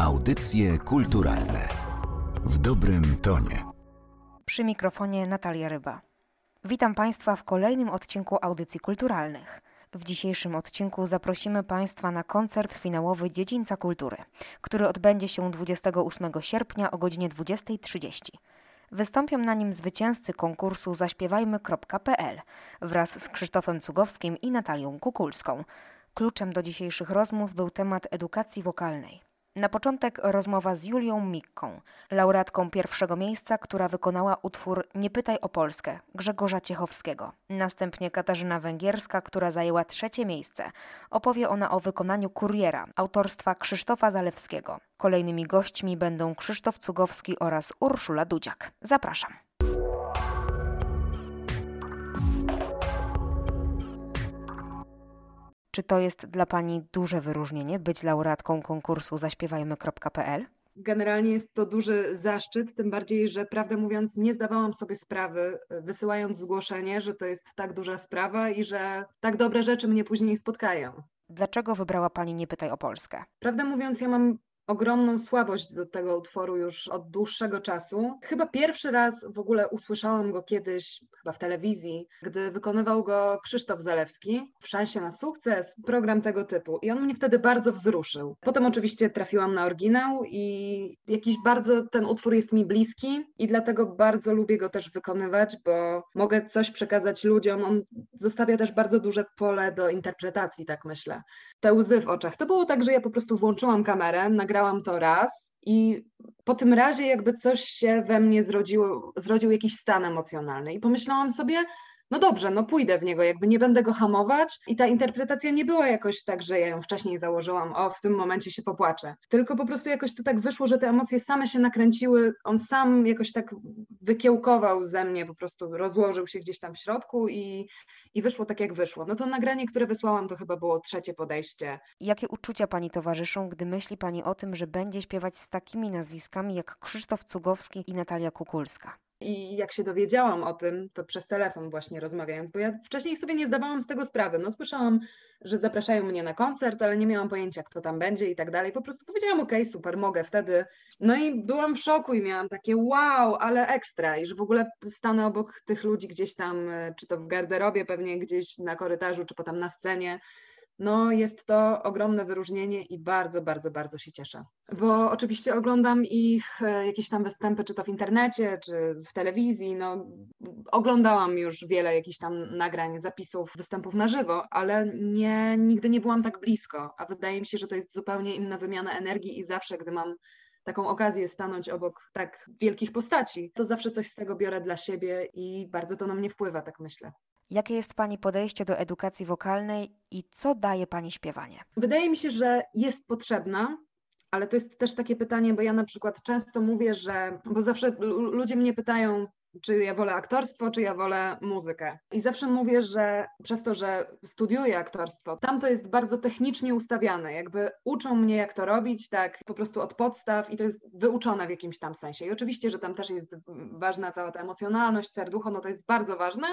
Audycje kulturalne w dobrym tonie. Przy mikrofonie Natalia Ryba. Witam Państwa w kolejnym odcinku Audycji Kulturalnych. W dzisiejszym odcinku zaprosimy Państwa na koncert finałowy Dziedzińca Kultury, który odbędzie się 28 sierpnia o godzinie 20.30. Wystąpią na nim zwycięzcy konkursu zaśpiewajmy.pl wraz z Krzysztofem Cugowskim i Natalią Kukulską. Kluczem do dzisiejszych rozmów był temat edukacji wokalnej. Na początek rozmowa z Julią Mikką, laureatką pierwszego miejsca, która wykonała utwór Nie pytaj o Polskę Grzegorza Ciechowskiego. Następnie Katarzyna Węgierska, która zajęła trzecie miejsce. Opowie ona o wykonaniu Kuriera autorstwa Krzysztofa Zalewskiego. Kolejnymi gośćmi będą Krzysztof Cugowski oraz Urszula Dudziak. Zapraszam. Czy to jest dla Pani duże wyróżnienie być laureatką konkursu zaśpiewajmy.pl? Generalnie jest to duży zaszczyt, tym bardziej, że prawdę mówiąc, nie zdawałam sobie sprawy, wysyłając zgłoszenie, że to jest tak duża sprawa i że tak dobre rzeczy mnie później spotkają. Dlaczego wybrała Pani Nie pytaj o Polskę? Prawdę mówiąc, ja mam ogromną słabość do tego utworu już od dłuższego czasu. Chyba pierwszy raz w ogóle usłyszałam go kiedyś, chyba w telewizji, gdy wykonywał go Krzysztof Zalewski w Szansie na sukces, program tego typu. I on mnie wtedy bardzo wzruszył. Potem oczywiście trafiłam na oryginał i jakiś bardzo ten utwór jest mi bliski i dlatego bardzo lubię go też wykonywać, bo mogę coś przekazać ludziom. On zostawia też bardzo duże pole do interpretacji, tak myślę. Te łzy w oczach. To było tak, że ja po prostu włączyłam kamerę, nagrałam nagrałam to raz i po tym razie jakby coś się we mnie zrodziło, zrodził jakiś stan emocjonalny i pomyślałam sobie, no dobrze, no pójdę w niego, jakby nie będę go hamować. I ta interpretacja nie była jakoś tak, że ja ją wcześniej założyłam, o w tym momencie się popłaczę. Tylko po prostu jakoś to tak wyszło, że te emocje same się nakręciły, on sam jakoś tak wykiełkował ze mnie, po prostu rozłożył się gdzieś tam w środku i, i wyszło tak, jak wyszło. No to nagranie, które wysłałam, to chyba było trzecie podejście. Jakie uczucia Pani towarzyszą, gdy myśli Pani o tym, że będzie śpiewać z takimi nazwiskami jak Krzysztof Cugowski i Natalia Kukulska? I jak się dowiedziałam o tym, to przez telefon właśnie rozmawiając, bo ja wcześniej sobie nie zdawałam z tego sprawy. No słyszałam, że zapraszają mnie na koncert, ale nie miałam pojęcia, kto tam będzie i tak dalej. Po prostu powiedziałam, okej, okay, super, mogę wtedy. No i byłam w szoku i miałam takie wow, ale ekstra. I że w ogóle stanę obok tych ludzi gdzieś tam, e, czy to w garderobie, pewnie gdzieś na korytarzu, czy potem na scenie no jest to ogromne wyróżnienie i bardzo, bardzo, bardzo się cieszę. Bo oczywiście oglądam ich e, jakieś tam występy, czy to w internecie, czy w telewizji. No, oglądałam już wiele jakichś tam nagrań, zapisów, występów na żywo, ale nie, nigdy nie byłam tak blisko. A wydaje mi się, że to jest zupełnie inna wymiana energii i zawsze, gdy mam taką okazję stanąć obok tak wielkich postaci, to zawsze coś z tego biorę dla siebie i bardzo to na mnie wpływa, tak myślę. Jakie jest Pani podejście do edukacji wokalnej i co daje Pani śpiewanie? Wydaje mi się, że jest potrzebna, ale to jest też takie pytanie, bo ja na przykład często mówię, że, bo zawsze ludzie mnie pytają, czy ja wolę aktorstwo, czy ja wolę muzykę. I zawsze mówię, że przez to, że studiuję aktorstwo, tam to jest bardzo technicznie ustawiane, jakby uczą mnie, jak to robić, tak po prostu od podstaw i to jest wyuczone w jakimś tam sensie. I oczywiście, że tam też jest ważna cała ta emocjonalność, serducho, no to jest bardzo ważne,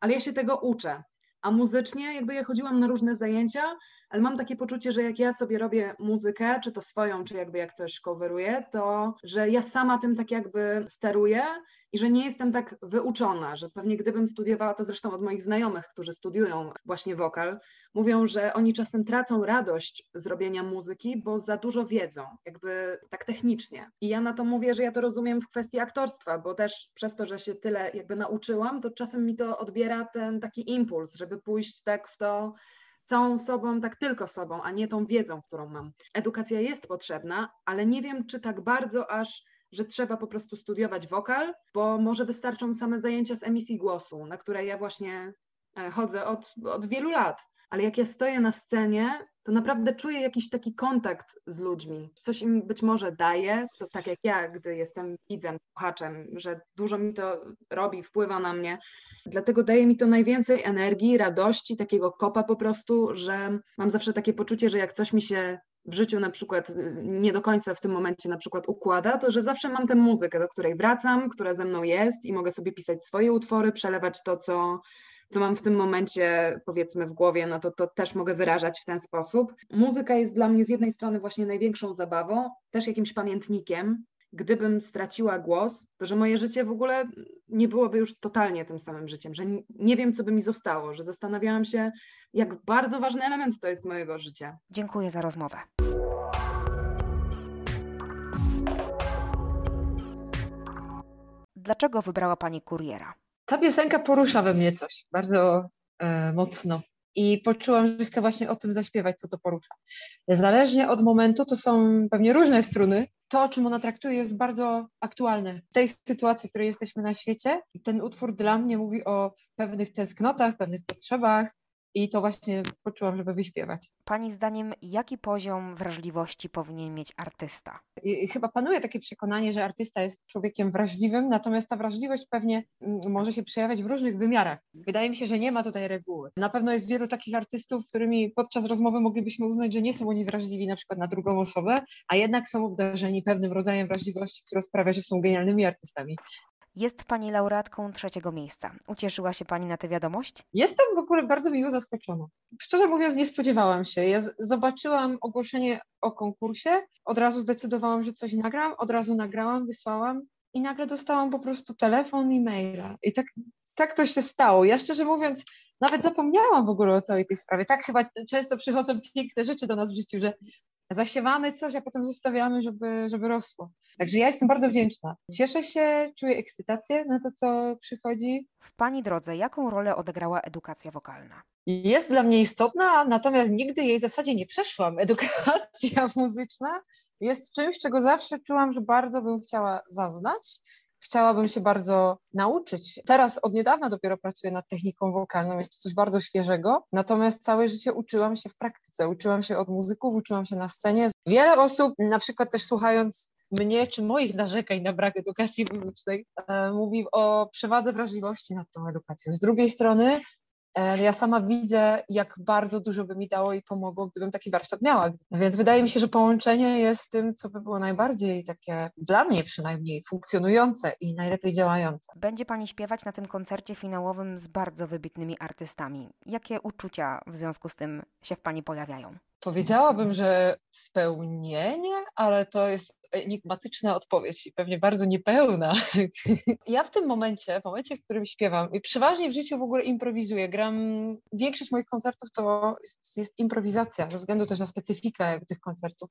ale ja się tego uczę. A muzycznie, jakby ja chodziłam na różne zajęcia, ale mam takie poczucie, że jak ja sobie robię muzykę, czy to swoją, czy jakby jak coś coveruję, to że ja sama tym tak jakby steruję i że nie jestem tak wyuczona, że pewnie gdybym studiowała, to zresztą od moich znajomych, którzy studiują właśnie wokal, mówią, że oni czasem tracą radość zrobienia muzyki, bo za dużo wiedzą, jakby tak technicznie. I ja na to mówię, że ja to rozumiem w kwestii aktorstwa, bo też przez to, że się tyle jakby nauczyłam, to czasem mi to odbiera ten taki impuls, żeby pójść tak w to całą sobą, tak tylko sobą, a nie tą wiedzą, którą mam. Edukacja jest potrzebna, ale nie wiem, czy tak bardzo aż że trzeba po prostu studiować wokal, bo może wystarczą same zajęcia z emisji głosu, na które ja właśnie e, chodzę od, od wielu lat. Ale jak ja stoję na scenie, to naprawdę czuję jakiś taki kontakt z ludźmi. Coś im być może daje, to tak jak ja, gdy jestem widzem, słuchaczem, że dużo mi to robi, wpływa na mnie. Dlatego daje mi to najwięcej energii, radości, takiego kopa po prostu, że mam zawsze takie poczucie, że jak coś mi się w życiu na przykład nie do końca w tym momencie na przykład układa, to że zawsze mam tę muzykę, do której wracam, która ze mną jest i mogę sobie pisać swoje utwory, przelewać to, co co mam w tym momencie, powiedzmy, w głowie, no to to też mogę wyrażać w ten sposób. Muzyka jest dla mnie z jednej strony właśnie największą zabawą, też jakimś pamiętnikiem. Gdybym straciła głos, to że moje życie w ogóle nie byłoby już totalnie tym samym życiem, że nie wiem, co by mi zostało, że zastanawiałam się, jak bardzo ważny element to jest mojego życia. Dziękuję za rozmowę. Dlaczego wybrała Pani kuriera? Ta piosenka porusza we mnie coś bardzo e, mocno i poczułam, że chcę właśnie o tym zaśpiewać, co to porusza. Zależnie od momentu, to są pewnie różne struny. To, o czym ona traktuje, jest bardzo aktualne. W tej sytuacji, w której jesteśmy na świecie, ten utwór dla mnie mówi o pewnych tęsknotach, pewnych potrzebach, i to właśnie poczułam, żeby wyśpiewać. Pani zdaniem, jaki poziom wrażliwości powinien mieć artysta? I chyba panuje takie przekonanie, że artysta jest człowiekiem wrażliwym, natomiast ta wrażliwość pewnie mm, może się przejawiać w różnych wymiarach. Wydaje mi się, że nie ma tutaj reguły. Na pewno jest wielu takich artystów, którymi podczas rozmowy moglibyśmy uznać, że nie są oni wrażliwi na przykład na drugą osobę, a jednak są obdarzeni pewnym rodzajem wrażliwości, która sprawia, że są genialnymi artystami. Jest Pani laureatką trzeciego miejsca. Ucieszyła się Pani na tę wiadomość? Jestem w ogóle bardzo miło zaskoczona. Szczerze mówiąc, nie spodziewałam się. Ja zobaczyłam ogłoszenie o konkursie, od razu zdecydowałam, że coś nagram, od razu nagrałam, wysłałam i nagle dostałam po prostu telefon i maila. I tak, tak to się stało. Ja szczerze mówiąc, nawet zapomniałam w ogóle o całej tej sprawie. Tak chyba często przychodzą piękne rzeczy do nas w życiu, że zasiewamy coś, a potem zostawiamy, żeby, żeby rosło. Także ja jestem bardzo wdzięczna. Cieszę się, czuję ekscytację na to, co przychodzi. W Pani drodze, jaką rolę odegrała edukacja wokalna? Jest dla mnie istotna, natomiast nigdy jej w zasadzie nie przeszłam. Edukacja muzyczna jest czymś, czego zawsze czułam, że bardzo bym chciała zaznać chciałabym się bardzo nauczyć. Teraz od niedawna dopiero pracuję nad techniką wokalną, jest to coś bardzo świeżego, natomiast całe życie uczyłam się w praktyce, uczyłam się od muzyków, uczyłam się na scenie. Wiele osób, na przykład też słuchając mnie czy moich narzekań na brak edukacji muzycznej, e, mówi o przewadze wrażliwości nad tą edukacją. Z drugiej strony ja sama widzę, jak bardzo dużo by mi dało i pomogło, gdybym taki warsztat miała. Więc wydaje mi się, że połączenie jest tym, co by było najbardziej takie, dla mnie przynajmniej, funkcjonujące i najlepiej działające. Będzie Pani śpiewać na tym koncercie finałowym z bardzo wybitnymi artystami. Jakie uczucia w związku z tym się w Pani pojawiają? Powiedziałabym, że spełnienie, ale to jest enigmatyczna odpowiedź i pewnie bardzo niepełna. Ja w tym momencie, w momencie, w którym śpiewam i przeważnie w życiu w ogóle improwizuję, gram, większość moich koncertów to jest, improwizacja, ze względu też na specyfikę tych koncertów.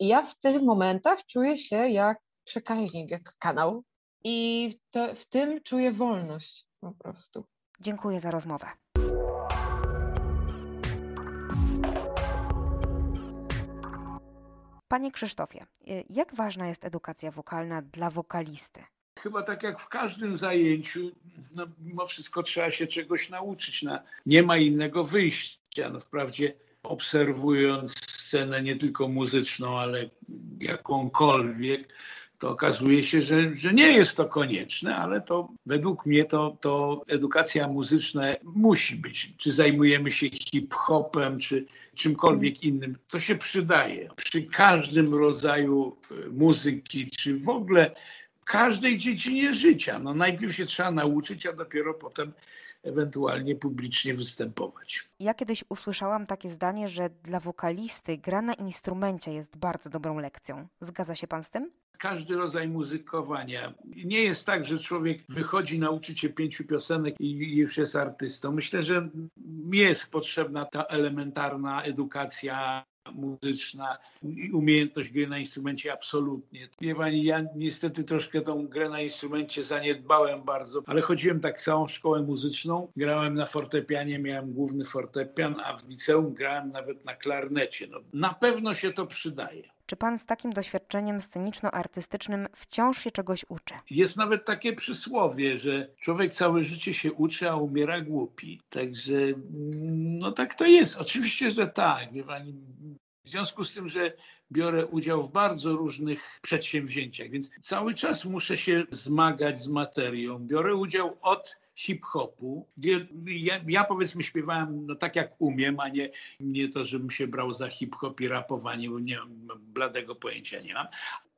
I ja w tych momentach czuję się jak przekaźnik, jak kanał i w tym czuję wolność po prostu. Dziękuję za rozmowę. Panie Krzysztofie, y, jak ważna jest edukacja wokalna dla wokalisty? Chyba tak jak w każdym zajęciu, no, mimo wszystko trzeba się czegoś nauczyć. No, nie ma innego wyjścia. No, wprawdzie obserwując scenę nie tylko muzyczną, ale jakąkolwiek, to okazuje się, że, że nie jest to konieczne, ale to według mnie to, to edukacja muzyczna musi być. Czy zajmujemy się hip-hopem, czy czymkolwiek innym, to się przydaje. Przy każdym rodzaju e, muzyki, czy w ogóle każdej dziedzinie życia. No najpierw się trzeba nauczyć, a dopiero potem ewentualnie publicznie występować. Ja kiedyś usłyszałam takie zdanie, że dla wokalisty gra na instrumencie jest bardzo dobrą lekcją. Zgadza się pan z tym? każdy rodzaj muzykowania. Nie jest tak, że człowiek wychodzi nauczyć się pięciu piosenek i już jest artystą. Myślę, że jest potrzebna ta elementarna edukacja muzyczna i umiejętność gry na instrumencie absolutnie. Wie pani, ja niestety troszkę tą grę na instrumencie zaniedbałem bardzo, ale chodziłem tak całą szkołę muzyczną, grałem na fortepianie, miałem główny fortepian, a w liceum grałem nawet na klarnecie. No, na pewno się to przydaje. Czy pan z takim doświadczeniem sceniczno-artystycznym wciąż się czegoś uczy? Jest nawet takie przysłowie, że człowiek całe życie się uczy, a umiera głupi. Także no tak to jest. Oczywiście, że tak. Wie pani, w związku z tym, że biorę udział w bardzo różnych przedsięwzięciach, więc cały czas muszę się zmagać z materią. Biorę udział od hip-hopu, gdzie ja, ja, powiedzmy śpiewałem no tak jak umiem, a nie, nie to, żebym się brał za hip-hop i rapowanie, bo nie bladego pojęcia nie mam.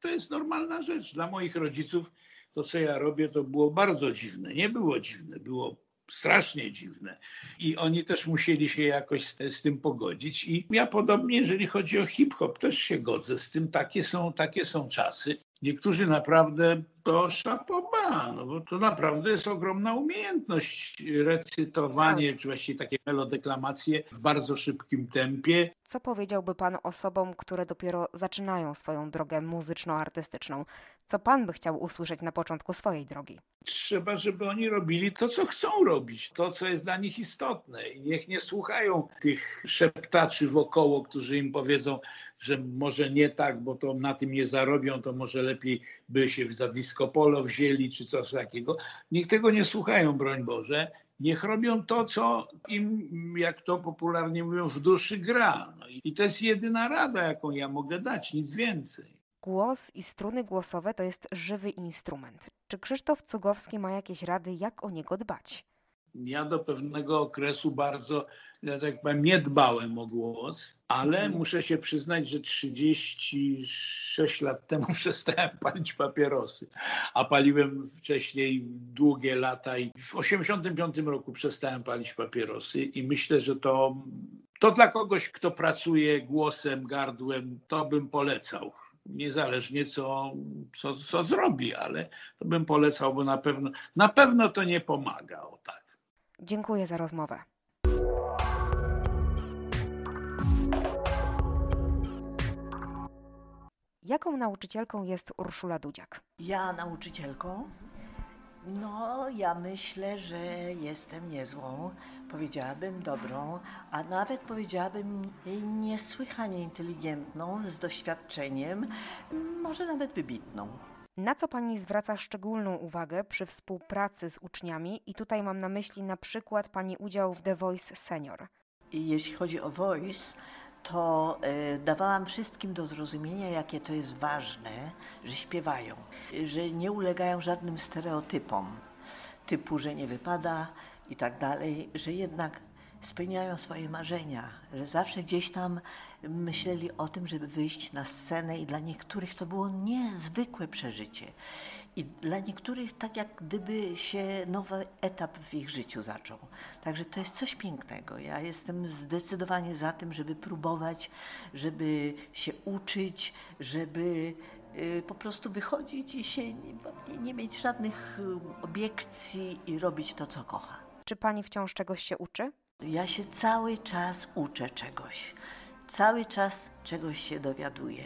To jest normalna rzecz. Dla moich rodziców to, co ja robię, to było bardzo dziwne. Nie było dziwne, było strasznie dziwne. I oni też musieli się jakoś z, z, tym pogodzić. I ja podobnie, jeżeli chodzi o hip-hop, też się godzę z tym. Takie są, takie są czasy. Niektórzy naprawdę to szapoba, no bo to naprawdę jest ogromna umiejętność recytowanie, czy właściwie takie melodeklamacje w bardzo szybkim tempie. Co powiedziałby Pan osobom, które dopiero zaczynają swoją drogę muzyczno-artystyczną? Co Pan by chciał usłyszeć na początku swojej drogi? Trzeba, żeby oni robili to, co chcą robić, to, co jest dla nich istotne. I niech nie słuchają tych szeptaczy wokoło, którzy im powiedzą, że może nie tak, bo to na tym nie zarobią, to może lepiej by się za disco polo wzięli, czy coś takiego. Niech tego nie słuchają, broń Boże. Niech robią to, co im, jak to popularnie mówią, w duszy gra. No i to jest jedyna rada, jaką ja mogę dać, nic więcej. Głos i struny głosowe to jest żywy instrument. Czy Krzysztof Cugowski ma jakieś rady, jak o niego dbać? Ja do pewnego okresu bardzo, ja tak powiem, nie dbałem o głos, ale mhm. muszę się przyznać, że 36 lat temu przestałem palić papierosy, a paliłem wcześniej długie lata i w 85 roku przestałem palić papierosy i myślę, że to, to dla kogoś, kto pracuje głosem, gardłem, to bym polecał niezależnie co, co, co zrobi, ale to bym polecał, bo na pewno, na pewno to nie pomaga. O tak. Dziękuję za rozmowę. Jaką nauczycielką jest Urszula Dudziak? Ja nauczycielką? No, ja myślę, że jestem niezłą, powiedziałabym dobrą, a nawet powiedziałabym niesłychanie inteligentną, z doświadczeniem, może nawet wybitną. Na co pani zwraca szczególną uwagę przy współpracy z uczniami? I tutaj mam na myśli na przykład pani udział w The Voice Senior. Jeśli chodzi o Voice, to y, dawałam wszystkim do zrozumienia, jakie to jest ważne, że śpiewają, że nie ulegają żadnym stereotypom, typu, że nie wypada i tak dalej, że jednak spełniają swoje marzenia, że zawsze gdzieś tam myśleli o tym, żeby wyjść na scenę i dla niektórych to było niezwykłe przeżycie. I dla niektórych tak jak gdyby się nowy etap w ich życiu zaczął. Także to jest coś pięknego. Ja jestem zdecydowanie za tym, żeby próbować, żeby się uczyć, żeby y, po prostu wychodzić i się nie, nie mieć żadnych y, obiekcji i robić to, co kocha. Czy pani wciąż czegoś się uczy? Ja się cały czas uczę czegoś. Cały czas czegoś się dowiaduję.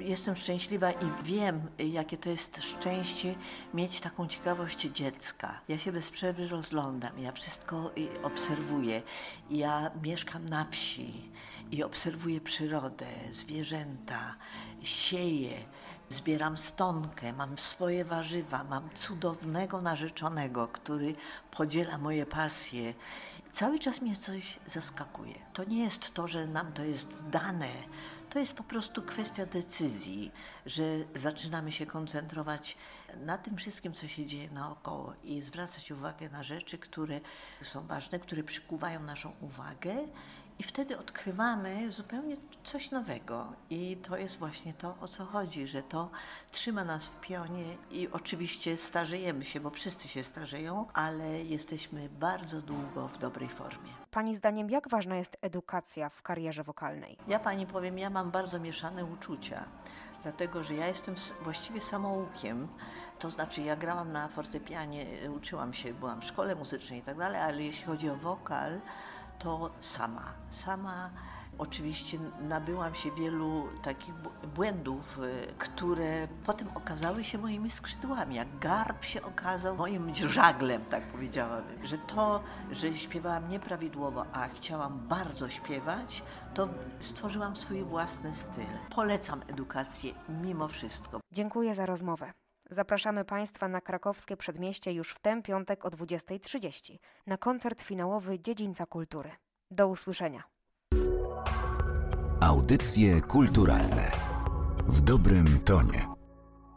Jestem szczęśliwa i wiem, jakie to jest szczęście mieć taką ciekawość dziecka. Ja się bez przerwy rozglądam, ja wszystko obserwuję. Ja mieszkam na wsi i obserwuję przyrodę, zwierzęta, sieję zbieram stonkę, mam swoje warzywa, mam cudownego narzeczonego, który podziela moje pasje cały czas mnie coś zaskakuje. To nie jest to, że nam to jest dane, to jest po prostu kwestia decyzji, że zaczynamy się koncentrować na tym wszystkim, co się dzieje naokoło i zwracać uwagę na rzeczy, które są ważne, które przykuwają naszą uwagę i wtedy odkrywamy zupełnie coś nowego. I to jest właśnie to, o co chodzi, że to trzyma nas w pionie i oczywiście starzejemy się, bo wszyscy się starzeją, ale jesteśmy bardzo długo w dobrej formie. Pani zdaniem, jak ważna jest edukacja w karierze wokalnej? Ja pani powiem, ja mam bardzo mieszane uczucia, dlatego że ja jestem właściwie samoukiem. To znaczy, ja grałam na fortepianie, uczyłam się, byłam w szkole muzycznej i tak dalej, ale jeśli chodzi o wokal, to sama. Sama oczywiście nabyłam się wielu takich błędów, y, które potem okazały się moimi skrzydłami, jak garb się okazał moim żaglem, tak powiedziałabym. Że to, że śpiewałam nieprawidłowo, a chciałam bardzo śpiewać, to stworzyłam swój własny styl. Polecam edukację mimo wszystko. Dziękuję za rozmowę. Zapraszamy Państwa na krakowskie przedmieście już w ten piątek o 20.30 na koncert finałowy Dziedzińca Kultury. Do usłyszenia. Audycje kulturalne w dobrym tonie.